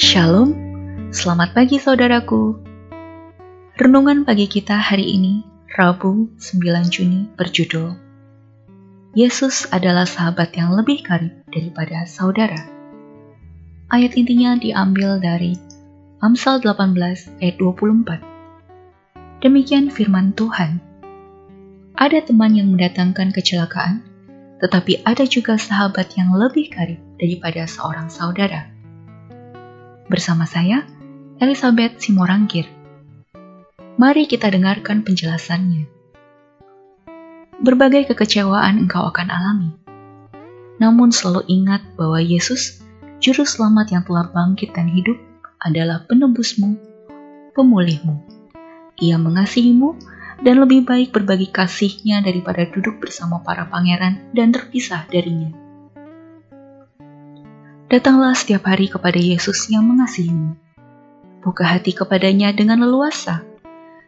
Shalom, selamat pagi saudaraku. Renungan pagi kita hari ini, Rabu 9 Juni berjudul Yesus adalah sahabat yang lebih karib daripada saudara. Ayat intinya diambil dari Amsal 18 ayat 24. Demikian firman Tuhan. Ada teman yang mendatangkan kecelakaan, tetapi ada juga sahabat yang lebih karib daripada seorang saudara. Bersama saya, Elizabeth Simorangkir. Mari kita dengarkan penjelasannya. Berbagai kekecewaan engkau akan alami. Namun selalu ingat bahwa Yesus, Juru Selamat yang telah bangkit dan hidup, adalah penebusmu, pemulihmu. Ia mengasihimu dan lebih baik berbagi kasihnya daripada duduk bersama para pangeran dan terpisah darinya. Datanglah setiap hari kepada Yesus yang mengasihimu. Buka hati kepadanya dengan leluasa.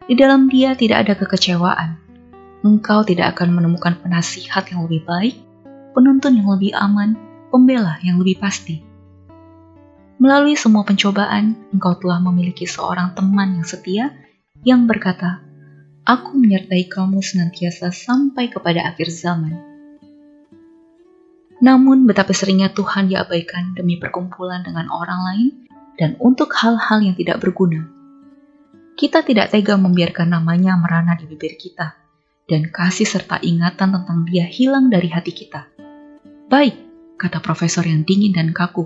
Di dalam dia tidak ada kekecewaan. Engkau tidak akan menemukan penasihat yang lebih baik, penuntun yang lebih aman, pembela yang lebih pasti. Melalui semua pencobaan, engkau telah memiliki seorang teman yang setia yang berkata, Aku menyertai kamu senantiasa sampai kepada akhir zaman. Namun betapa seringnya Tuhan diabaikan demi perkumpulan dengan orang lain dan untuk hal-hal yang tidak berguna. Kita tidak tega membiarkan namanya merana di bibir kita dan kasih serta ingatan tentang dia hilang dari hati kita. Baik, kata profesor yang dingin dan kaku,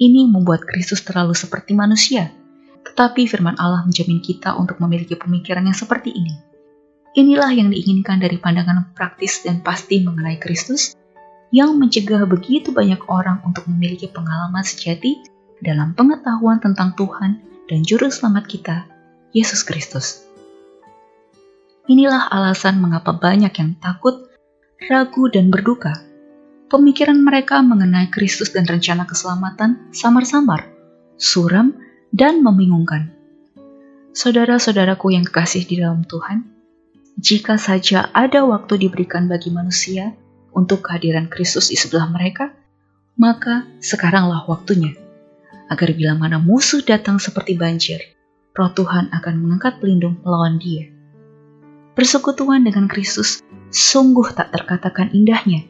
ini membuat Kristus terlalu seperti manusia. Tetapi firman Allah menjamin kita untuk memiliki pemikiran yang seperti ini. Inilah yang diinginkan dari pandangan praktis dan pasti mengenai Kristus yang mencegah begitu banyak orang untuk memiliki pengalaman sejati dalam pengetahuan tentang Tuhan dan Juru Selamat kita, Yesus Kristus. Inilah alasan mengapa banyak yang takut, ragu, dan berduka. Pemikiran mereka mengenai Kristus dan rencana keselamatan samar-samar, suram, dan membingungkan. Saudara-saudaraku yang kekasih di dalam Tuhan, jika saja ada waktu diberikan bagi manusia untuk kehadiran Kristus di sebelah mereka, maka sekaranglah waktunya. Agar bila mana musuh datang seperti banjir, roh Tuhan akan mengangkat pelindung melawan dia. Persekutuan dengan Kristus sungguh tak terkatakan indahnya.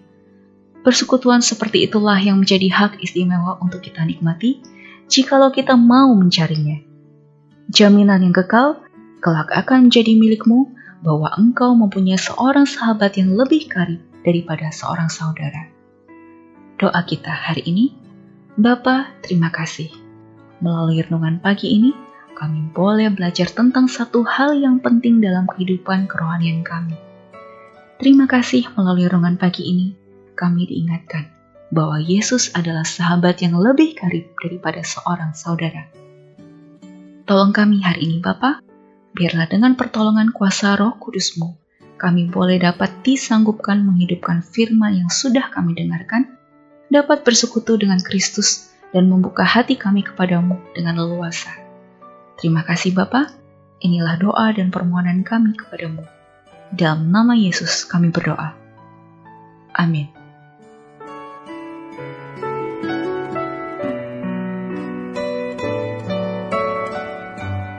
Persekutuan seperti itulah yang menjadi hak istimewa untuk kita nikmati jikalau kita mau mencarinya. Jaminan yang kekal kelak akan menjadi milikmu bahwa engkau mempunyai seorang sahabat yang lebih karib daripada seorang saudara. Doa kita hari ini, Bapa, terima kasih. Melalui renungan pagi ini, kami boleh belajar tentang satu hal yang penting dalam kehidupan kerohanian kami. Terima kasih melalui renungan pagi ini, kami diingatkan bahwa Yesus adalah sahabat yang lebih karib daripada seorang saudara. Tolong kami hari ini Bapa, biarlah dengan pertolongan kuasa roh kudusmu, kami boleh dapat disanggupkan menghidupkan firman yang sudah kami dengarkan, dapat bersekutu dengan Kristus dan membuka hati kami kepadamu dengan leluasa. Terima kasih Bapa. Inilah doa dan permohonan kami kepadamu. Dalam nama Yesus kami berdoa. Amin.